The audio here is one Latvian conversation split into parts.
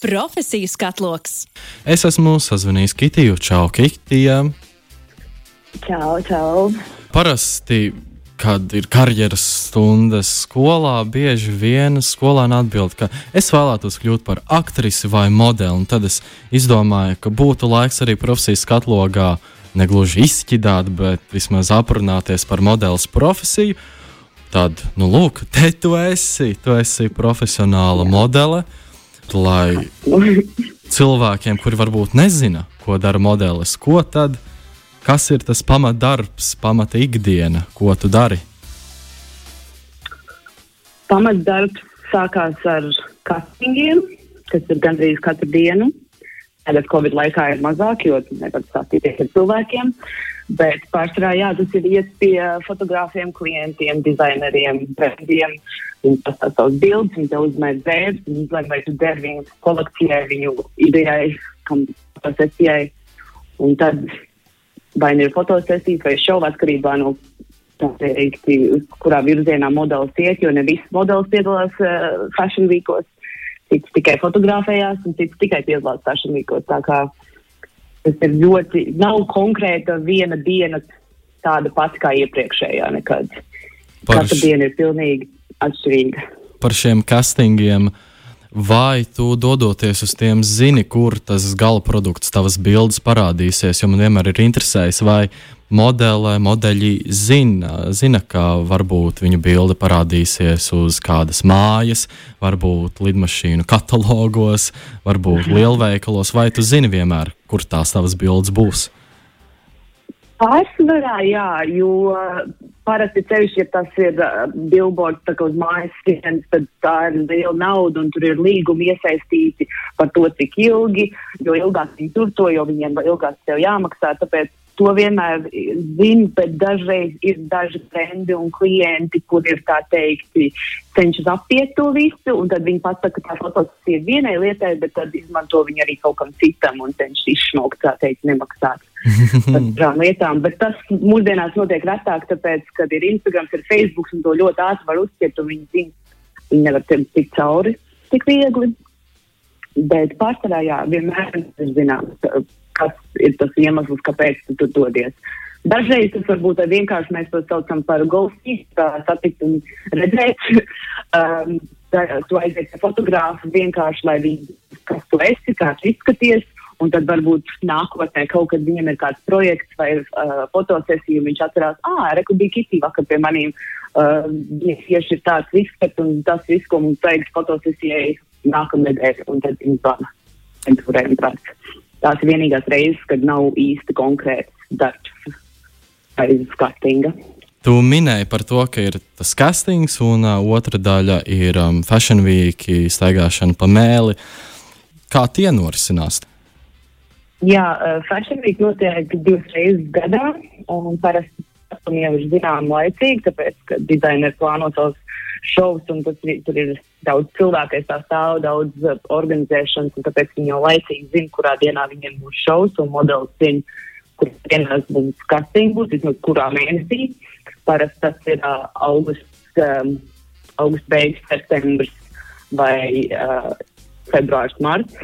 Profesiju skatloks. Es esmu sazvanījis Kitiju. Čau, Kitija! Čau, čau! Parasti, kad ir karjeras stundas skolā, bieži vien skolēni atbild, ka es vēlētos kļūt par aktrisi vai modeli. Un tad es izdomāju, ka būtu laiks arī profesijas skatlogā negluži izšķidāt, bet vismaz aprunāties par modeles profesiju. Tad, nu, lūk, te tu esi, tu esi profesionāla modele. Lai cilvēkiem, kuri varbūt nezina, ko dara modelis, ko tad, kas ir tas pamatdarbs, pamata ikdiena, ko tu dari? Pamatdarbs sākās ar castingiem, kas ir gandrīz katru dienu. Tagad Covid laikā ir mazāk, jo nevar stāstīties ar cilvēkiem. Bet pārsvarā jā, tas ir iet pie fotogrāfiem, klientiem, dizaineriem, brendiem. Viņi pastāv savus bildes, viņi tev uzmēr dzērs, viņi izlēma, vai tu der viņu kolekcijai, viņu idejai, kam fotosesijai. Un tad vai nu ir fotosesijas vai šova atkarībā no teikti, kurā virzienā modelis iet, jo ne viss modelis piedalās uh, fashion weekos. Cits tikai fotografējās un cits tikai piedalās fashion weekos. Tas ir ļoti, nav konkrēta viena diena tāda pati kā iepriekšējā nekad. Par Katra š- diena ir pilnīgi atšķirīga. Par šiem castingiem. Vai tu dodoties uz tiem zini, kur tas gala produkts, tavas bildes parādīsies? Jo man vienmēr ir interesējis, vai modele, modeļi zina, zina, ka varbūt viņu bilde parādīsies uz kādas mājas, varbūt lidmašīnu katalogos, varbūt lielveikalos, vai tu zini vienmēr, kur tās tavas bildes būs? Pārsvarā, jā, jo parasti ceļš, ja tas ir billboards uz mājas sienas, tad tā ir liela nauda un tur ir līgumi iesaistīti par to, cik ilgi, jo ilgāk viņi tur to, jo viņiem ilgāk tev jāmaksā, tāpēc to vienmēr zinu, bet dažreiz ir daži trendi un klienti, kur ir tā teikti cenšas apiet to visu, un tad viņi pasaka, ka tā fotografija ir vienai lietai, bet tad izmanto viņu arī kaut kam citam un cenšas izšmaukt, tā teikt, nemaksāt dažām lietām. Bet tas mūsdienās notiek retāk, tāpēc, kad ir Instagram, ir Facebook, un to ļoti ātri var uzķert, un viņi zina, viņi nevar tam tikt cauri tik viegli. Bet pārsvarā, jā, vienmēr ir zināms, kas ir tas iemesls, kāpēc tu tur dodies. Dažreiz tas varbūt vienkārši mēs to saucam par golfu, satikt un redzēt. um, tu aizies ar fotografu vienkārši, lai viņi, kas tu esi, kā tu izskaties. Un tad varbūt nākotnē kaut kad viņam ir kāds projekts vai uh, fotosesija, un viņš atcerās, ah, reku bija Kitī vakar pie maniem. Uh, tieši ir tāds izskats un tas viss, ko mums vajag fotosesijai nākamnedēļ, un tad viņi zvana. Tās ir vienīgās reizes, kad nav īsti konkrēts darbs aiz skatinga. Tu minēji par to, ka ir tas castings, un uh, otra daļa ir um, fashion week, staigāšana pa mēli. Kā tie norisinās? Jā, Fashion Week notiek divas reizes gadā, un parasti tas jau ir zinām laicīgi, tāpēc, ka dizaineri plāno savus šovus, un tas, tur ir daudz cilvēku, kas tā stāv, daudz organizēšanas, un tāpēc viņi jau laicīgi zina, kurā dienā viņiem būs šovs, un modelis zina, kurā dienā būs casting, būs vismaz kurā mēnesī. Parasti tas ir uh, augusts, um, augusts beigas, septembris vai uh, februārs, marts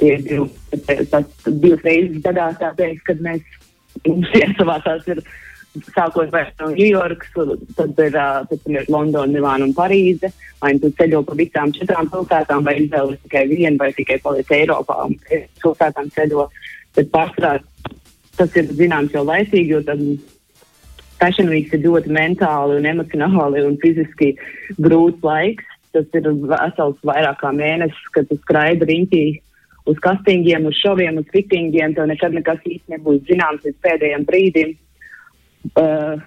tie divi, tas divas reizes gadā, tāpēc, kad mēs mums iesavātās ir sākot no Ņujorkas, tad ir, ā, tad ir Londona, Milāna un Parīze, vai nu tu ceļo pa visām četrām pilsētām, vai izvēlies tikai vienu, vai tikai paliec Eiropā un pilsētām ceļo. Bet pārsvarā tas ir zināms jau laicīgi, jo tad Fashion Week ir ļoti mentāli un emocionāli un fiziski grūts laiks. Tas ir vesels vairāk kā mēnesis, kad tu skraidi riņķī uz kastingiem, uz šoviem, uz fittingiem. Tev nekad nekas īsti nebūs zināms līdz pēdējiem brīdim. Uh,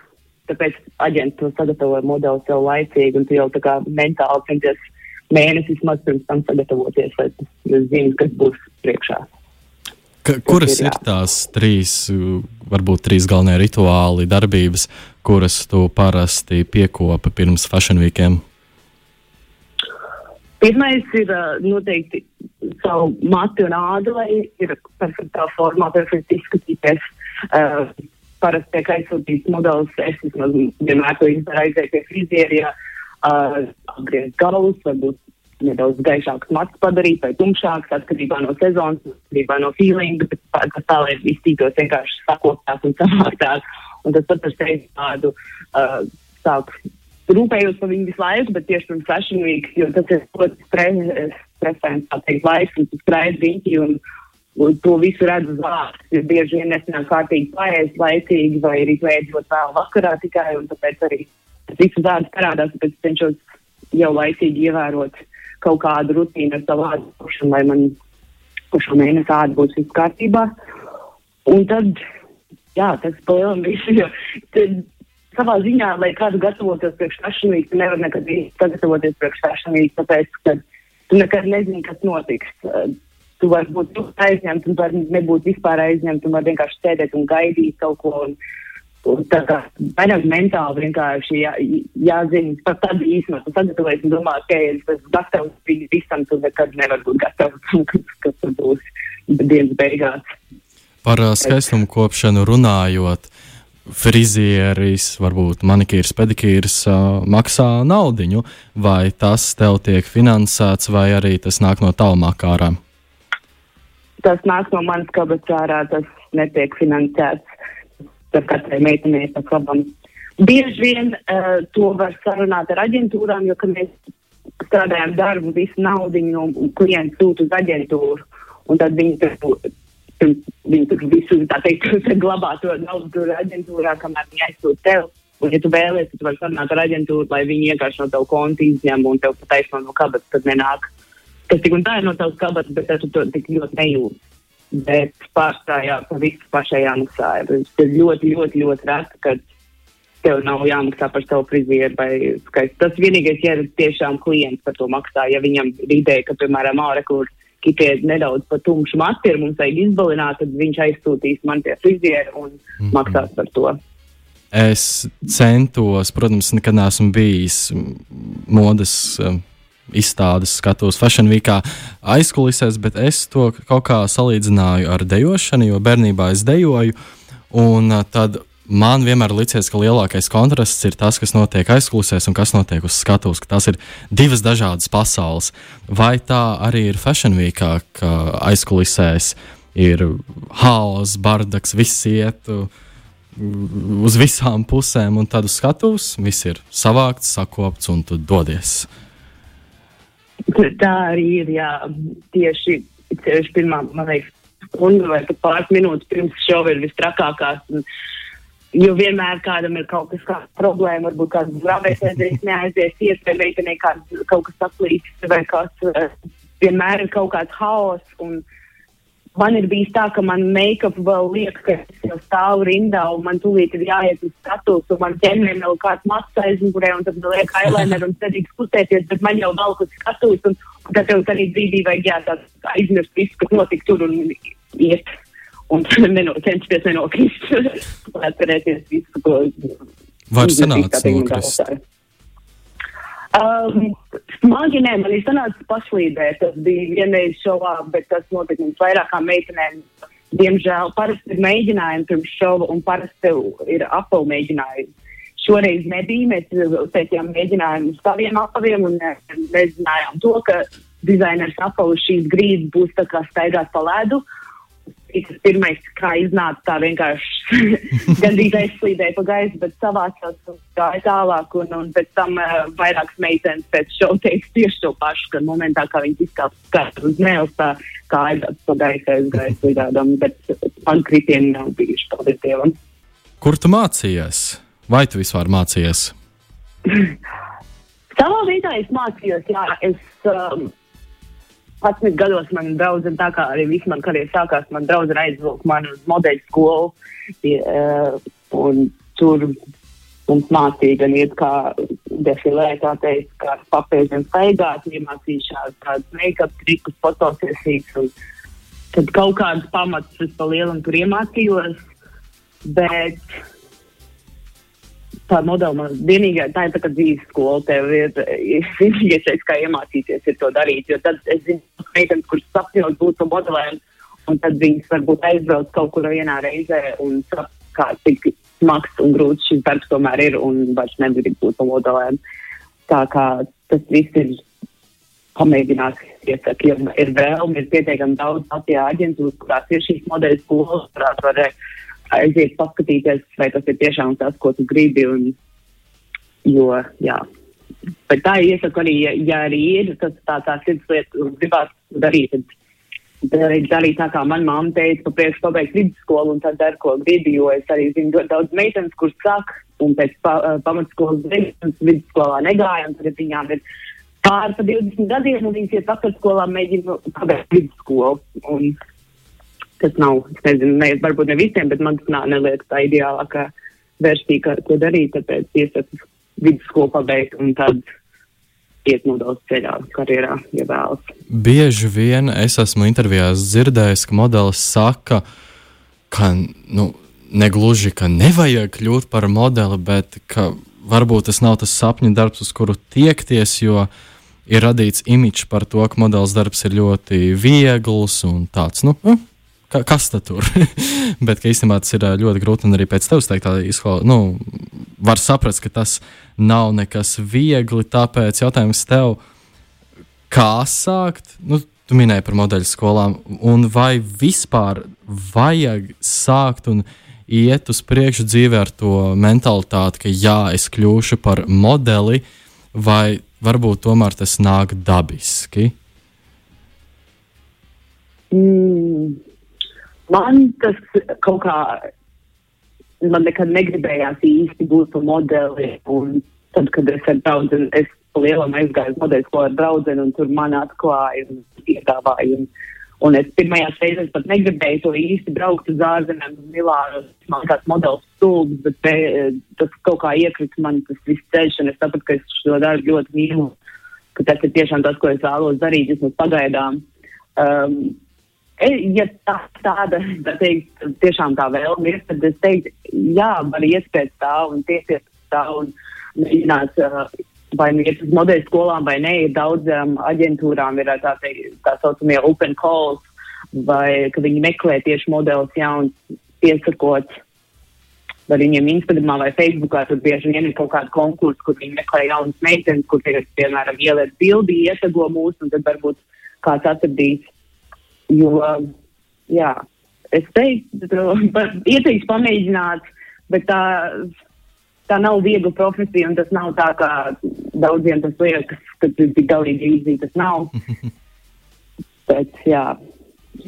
tāpēc aģents to sagatavoja modeli sev laicīgi, un tu jau tā kā mentāli centies mēnesis maz pirms tam sagatavoties, lai tu zini, kas būs priekšā. Ka, kuras ir, ir tās trīs, uh, varbūt trīs galvenie rituāli, darbības, kuras tu parasti piekopi pirms fashion weekiem? Pirmais ir noteikti savu matu un ādu, lai ir perfektā formā, perfekti izskatīties. Uh, parasti tiek aizsūtīts modelis, es vismaz vienmēr to izdaru aiziet pie frizierija, uh, apgriezt galus, varbūt nedaudz gaišāks mats padarīt vai tumšāks atkarībā no sezonas, atkarībā no feelinga, bet tā, tā lai viss tīklos vienkārši sakotās un savāktāk. Un tas pat ar sevi tādu uh, sāk rūpējos par viņu visu laiku, bet tieši pirms Fashion Week, jo tas ir ļoti stresants, tā teikt, laiks, un tu skraidi riņķi un, un to visu redz uz ārā. Jo bieži vien nesanāk kārtīgi paēst laicīgi vai arī vēdot vēl vakarā tikai, un tāpēc arī tas visu vārds parādās, tāpēc cenšos jau laicīgi ievērot kaut kādu rutīnu ar savu ādu, lai man šo mēnesi āda būs viss kārtībā. Un tad, jā, tas palielam visu, jo tad savā ziņā, lai kādu gatavotos priekš Week, tu nevar nekad sagatavoties priekš Week, tāpēc, ka tu nekad nezini, kas notiks. Tu vari būt aizņemts, un vari nebūt vispār aizņemts, un vari vienkārši sēdēt un gaidīt kaut ko. Un, un tā kā vairāk mentāli vienkārši jā, jāzina par tādu īstenot, un sagatavoties un domāt, ka, ja es esmu gatavs visam, tu nekad nevar būt gatavs, kas, kas tur būs dienas beigās. Par uh, skaistumu kopšanu runājot, frizieris, varbūt manikīrs, pedikīrs uh, maksā naudiņu, vai tas tev tiek finansēts, vai arī tas nāk no tālmāk ārā? Tas nāk no manas kabatas ārā, tas netiek finansēts. Tas katrai meitenei pa labam. Bieži vien uh, to var sarunāt ar aģentūrām, jo, kad mēs strādājam darbu, visu naudu no klienta sūta uz aģentūru, un tad viņi tur Viņi tur visu, tā teikt, glabā to naudu tur aģentūrā, kamēr viņi aizsūta tev. Un, ja tu vēlies, tad tu vari sarunāt ar aģentūru, lai viņi vienkārši no tev konta izņem un tev pataisno no kabatas, tad nenāk. Tas tik un tā ir no tavas kabatas, bet tu to tik ļoti nejūti. Bet pārstājā pa visu pašai jāmaksā. Tas ļoti, ļoti, ļoti reti, kad tev nav jāmaksā par savu frizieru vai skaistu. Tas vienīgais, ja ir tiešām klients par to maksā, ja viņam ir ideja, ka, piemēram, ārē, kur kitie nedaudz pa tumšu matu ir, mums vajag izbalināt, tad viņš aizsūtīs man pie friziera un mm -hmm. maksās par to. Es centos, protams, nekad neesmu bijis modes um, izstādes, skatos Fashion Weekā aizkulisēs, bet es to kaut kā salīdzināju ar dejošanu, jo bērnībā es dejoju. Un uh, tad man vienmēr licies, ka lielākais kontrasts ir tas, kas notiek aizklausēs un kas notiek uz skatuves. Tas ir divas dažādas pasaules. Vai tā arī ir Fashion Week, ka aizklausēs ir haoss, bardaks, viss iet uz visām pusēm, un tad uz skatuves viss ir savākts, sakopts un tu dodies. Tā arī ir. Jā, tieši, tieši pirmā, man liekas, stunda vai pat pāris minūtes pirms šova ir vistrakākās. Un, Jo vienmēr kādam ir kaut kas kāda problēma, varbūt kāds grāmatā aizies, neaizies, vai meitenei kaut kas aplīst, vai kas uh, vienmēr ir kaut kāds haoss. Man ir bijis tā, ka man make-up vēl liek, ka es jau stāvu rindā, un man tūlīt ir jāiet uz skatuves, un man ķermenim vēl kāds mats aizmugurē, un tad liek eyeliner un cerīgi kustēties, bet man jau velk uz skatuves, un, un tad jau arī brīdī vajag jātās aizmirst visu, kas notika tur un iet un neno, cenšaties nenokrist, lai atcerēties visu, ko. Var sanākt nokrist? Um, smagi nē, man ir sanācis pašlīdēt, tas bija vienreiz šovā, bet tas notika mums vairākām meitenēm. Diemžēl parasti ir mēģinājumi pirms šova un parasti ir apalu mēģinājumi. Šoreiz nebija, mēs teicām mēģinājumu saviem apaviem un nezinājām to, ka dizainers apalu šīs grīdas būs tā kā staigāt pa ledu. Uh, tas pirmais, kā iznāca, tā vienkārši gandrīz aizslīdēja pa gaisu, bet savācās un gāja tālāk. Un, un pēc tam uh, vairākas meitenes pēc šova teica tieši to pašu, ka momentā, kā viņas izkāpa uz mēles, tā kā aizgāja pa gaisu, aizgāja slīdādam, bet man kritieni nav bijuši, paldies Dievam. Kur tu mācījies? Vai tu vispār mācījies? Savā vietā es mācījos, jā, es. Um, 11 gados man draudzene, tā kā arī viss man karjeras sākās, man draudzene aizvilka mani uz modeļu skolu. Uh, un tur mums mācīja gan iet kā defilē, tā teikt, kā papēžiem staigāt, iemācīja šādu tādu make-up trikus, fotosesijas. Tad kaut kādas pamatus es pa lielam tur iemācījos. Bet tā modeli man vienīgā, tā ir tā kā dzīves skola, tev ir vienīgais veids, kā iemācīties, to darīt, jo tad es zinu, meitenes, kuras sapņot būt par modelēm, un tad viņas varbūt aizbrauc kaut kur vienā reizē un sap, kā cik smags un grūts šis darbs tomēr ir, un vairs negrib būt par modelēm. Tā kā tas viss ir pamēģināt. Iesaka, ja ir vēlme, ir pietiekami daudz Latvijā aģentūras, kurās ir šīs modeļu skolas, kurās var aiziet paskatīties, vai tas ir tiešām tas, ko tu gribi. Un, jo, jā. Bet tā ir iesaka arī, ja, ja arī ir tas tā, tā sirds lieta, gribētu darīt, tad darīt, darīt tā, kā man mamma teica, pa priekšu pabeigt vidusskolu un tad dar, ko gribi, jo es arī zinu ļoti daudz meitenes, kuras saka, un pēc pa, pamatskolas beigšanas vidusskolā negāja, un tagad viņām ir pāri pa 20 gadiem, un viņas iet pakarskolā mēģina pabeigt vidusskolu. Un tas nav, es nezinu, ne, varbūt ne visiem, bet man tas nav, neliekas tā ideālākā versija, ko darīt, tāpēc iesaku vidusskolu pabeigt un tad iet modelis ceļā, karjerā, ja vēlas. Bieži vien es esmu intervijās dzirdējis, ka modelis saka, ka nu, negluži, ka nevajag kļūt par modeli, bet ka varbūt tas nav tas sapņu darbs, uz kuru tiekties, jo ir radīts imidžs par to, ka modelis darbs ir ļoti viegls un tāds, nu, nu ka, kas tad tur? bet īstenībā tas ir ļoti grūti un arī pēc tevis teikt, tā izklāja, nu, var saprast, ka tas nav nekas viegli, tāpēc jautājums tev, kā sākt? Nu, Tu minēji par modeļu skolām, un vai vispār vajag sākt un iet uz priekšu dzīvē ar to mentalitāti, ka jā, es kļūšu par modeli, vai varbūt tomēr tas nāk dabiski? Mm, man tas kaut kā, man nekad negribējās īsti būt par modeli, un tad, kad es ar draugu, es lielam aizgāju uz modeļu skolu ar draugu, un tur man atklāja un piedāvāja. Un, Un es pirmajās reizēs pat negribēju to īsti braukt uz ārzemēm, uz Milānu. Man kāds modelis stulbs, bet te, tas kaut kā iekrita man tas viss ceļš, un es sapratu, ka es šo darbu ļoti mīlu, ka tas ir tiešām tas, ko es vēlos darīt, vismaz pagaidām. Um, ja tā, tāda, tā teikt, tiešām tā vēlme ir, tad es teiktu, jā, var iet pēc tā un tiesies tā un mēģināt vai nu iet uz modeļu skolām vai nē, ir daudzām aģentūrām ir tā, te, tā saucamie open calls, vai ka viņi meklē tieši modeļus jauns, piesakot, vai viņiem Instagramā vai Facebookā tur bieži vien ir kaut kāda konkursa, kur viņi meklē jaunas meitenes, kur tagad, piemēram, ieliek bildi, ietago mūs, un tad varbūt kāds atradīs. Jo, jā, es teiktu, ieteiktu pamēģināt, bet tā tā nav viegla profesija, un tas nav tā, kā daudziem tas liekas, ka tas ir galīgi īzī. Tas nav. Bet, jā.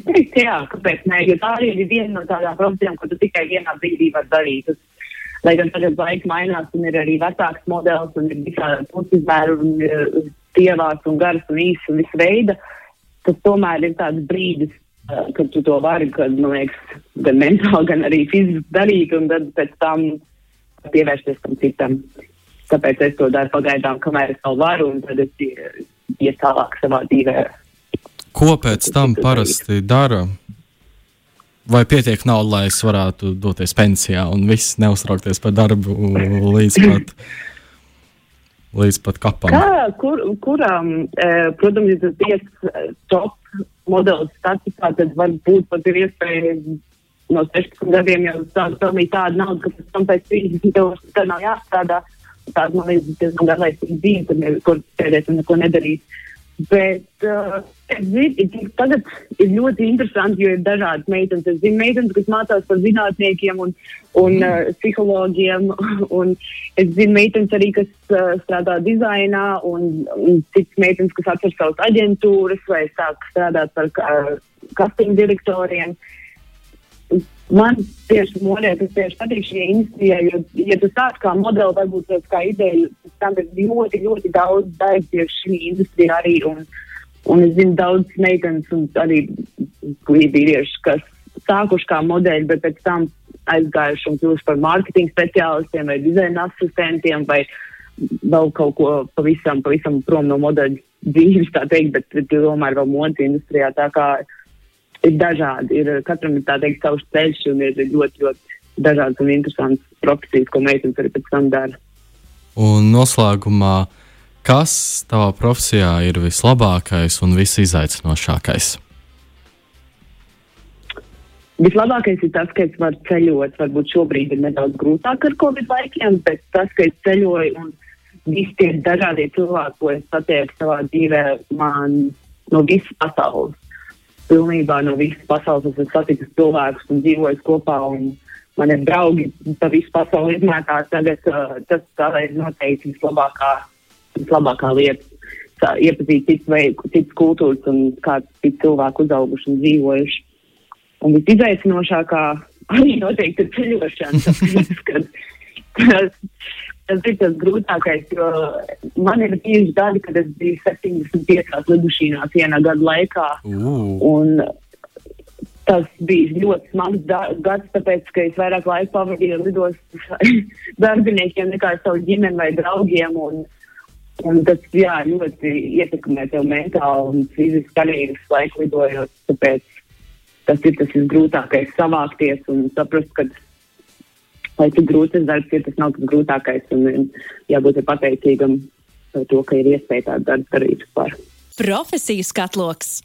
Teikt, jā, kāpēc nē, jo tā arī ir viena no tādām profesijām, ko tu tikai vienā brīdī vari darīt. Tas, lai gan tagad laika mainās, un ir arī vecāks modelis, un ir visādi pusizmēri, un uh, tievās, un garas, un īsts, un visu veidu, tas tomēr ir tāds brīdis, kad tu to vari, kad, man liekas, gan mentāli, gan arī fiziski darīt, un tad pēc tam pievērsties tam citam. Tāpēc es to daru pagaidām, kamēr es vēl varu, un tad es iet tālāk savā dzīvē. Ko pēc tam parasti dara? Vai pietiek naudas, lai es varētu doties pensijā un viss neuztraukties par darbu līdz pat, līdz pat kapam? Kā, kur, kuram, eh, protams, ja tas tiek top modelis statusā, tad varbūt pat ir iespēja no 16 gadiem jau tāda pelnīja tādu naudu, ka pēc tam pēc 30 gadiem nav jāstrādā. Tāda, man liekas, diezgan garlaicīga dzīve, kur, sēdēt un neko nedarīt. Bet uh, es zinu, tagad ir ļoti interesanti, jo ir dažādas meitenes. Es zinu meitenes, kas mācās par zinātniekiem un, un mm. uh, psihologiem, un es zinu meitenes arī, kas uh, strādā dizainā, un, un citas meitenes, kas atver savas aģentūras vai sāk strādāt par uh, casting direktoriem. Uh, Man tieši monēta, tas tieši patīk šī industrijā, jo, ja tu sāc kā modeli, varbūt tas kā ideja, tam ir ļoti, ļoti daudz darba tieši šī industrijā arī, un, un es zinu daudz meitenes un arī vīrieši, kas sākuši kā modeļi, bet pēc tam aizgājuši un kļuvuši par mārketinga speciālistiem vai dizaina asistentiem vai vēl kaut ko pavisam, pavisam prom no modeļu dzīves, tā teikt, bet tomēr vēl modes industrijā tā kā ir dažādi. Ir, katram ir tāds savs ceļš, un ir ļoti, ļoti dažādas un interesantas profesijas, ko meitenes arī pēc tam dara. Un noslēgumā, kas tavā profesijā ir vislabākais un visizaicinošākais? Vislabākais ir tas, ka es varu ceļot. Varbūt šobrīd ir nedaudz grūtāk ar Covid laikiem, bet tas, ka es ceļoju un visi tie dažādie cilvēki, ko es satieku savā dzīvē, man no visas pasaules. Pilnībā no visas pasaules esmu saticis cilvēkus un dzīvojis kopā. Un man ir draugi pa visu pasauli izmētās. Tagad uh, tas ir noteikti vislabākā, vislabākā lieta. Tā, iepazīt citu, citu kultūras un kāds cits cilvēku uzauguši un dzīvojuši. Un visizaicinošākā arī noteikti ir ceļošana. Tāpēc, kad, tas, tas ir tas grūtākais, jo man ir bijuši gadi, kad es biju 75 lidušīnās vienā gada laikā. Uh. Tas bija ļoti smags gads, tāpēc, ka es vairāk laika pavadīju lidostas darbiniekiem nekā savu ģimeni vai draugiem. Un, un tas jā, ļoti ietekmē tev mentāli un fiziski arī visu laiku lidojot. Tāpēc tas ir tas visgrūtākais savākties un saprast, ka lai cik grūts tas darbs ir, tas nav tas grūtākais. Un jābūt pateicīgam par to, ka ir iespēja tādu darbu darīt vispār. Profesijas katloks.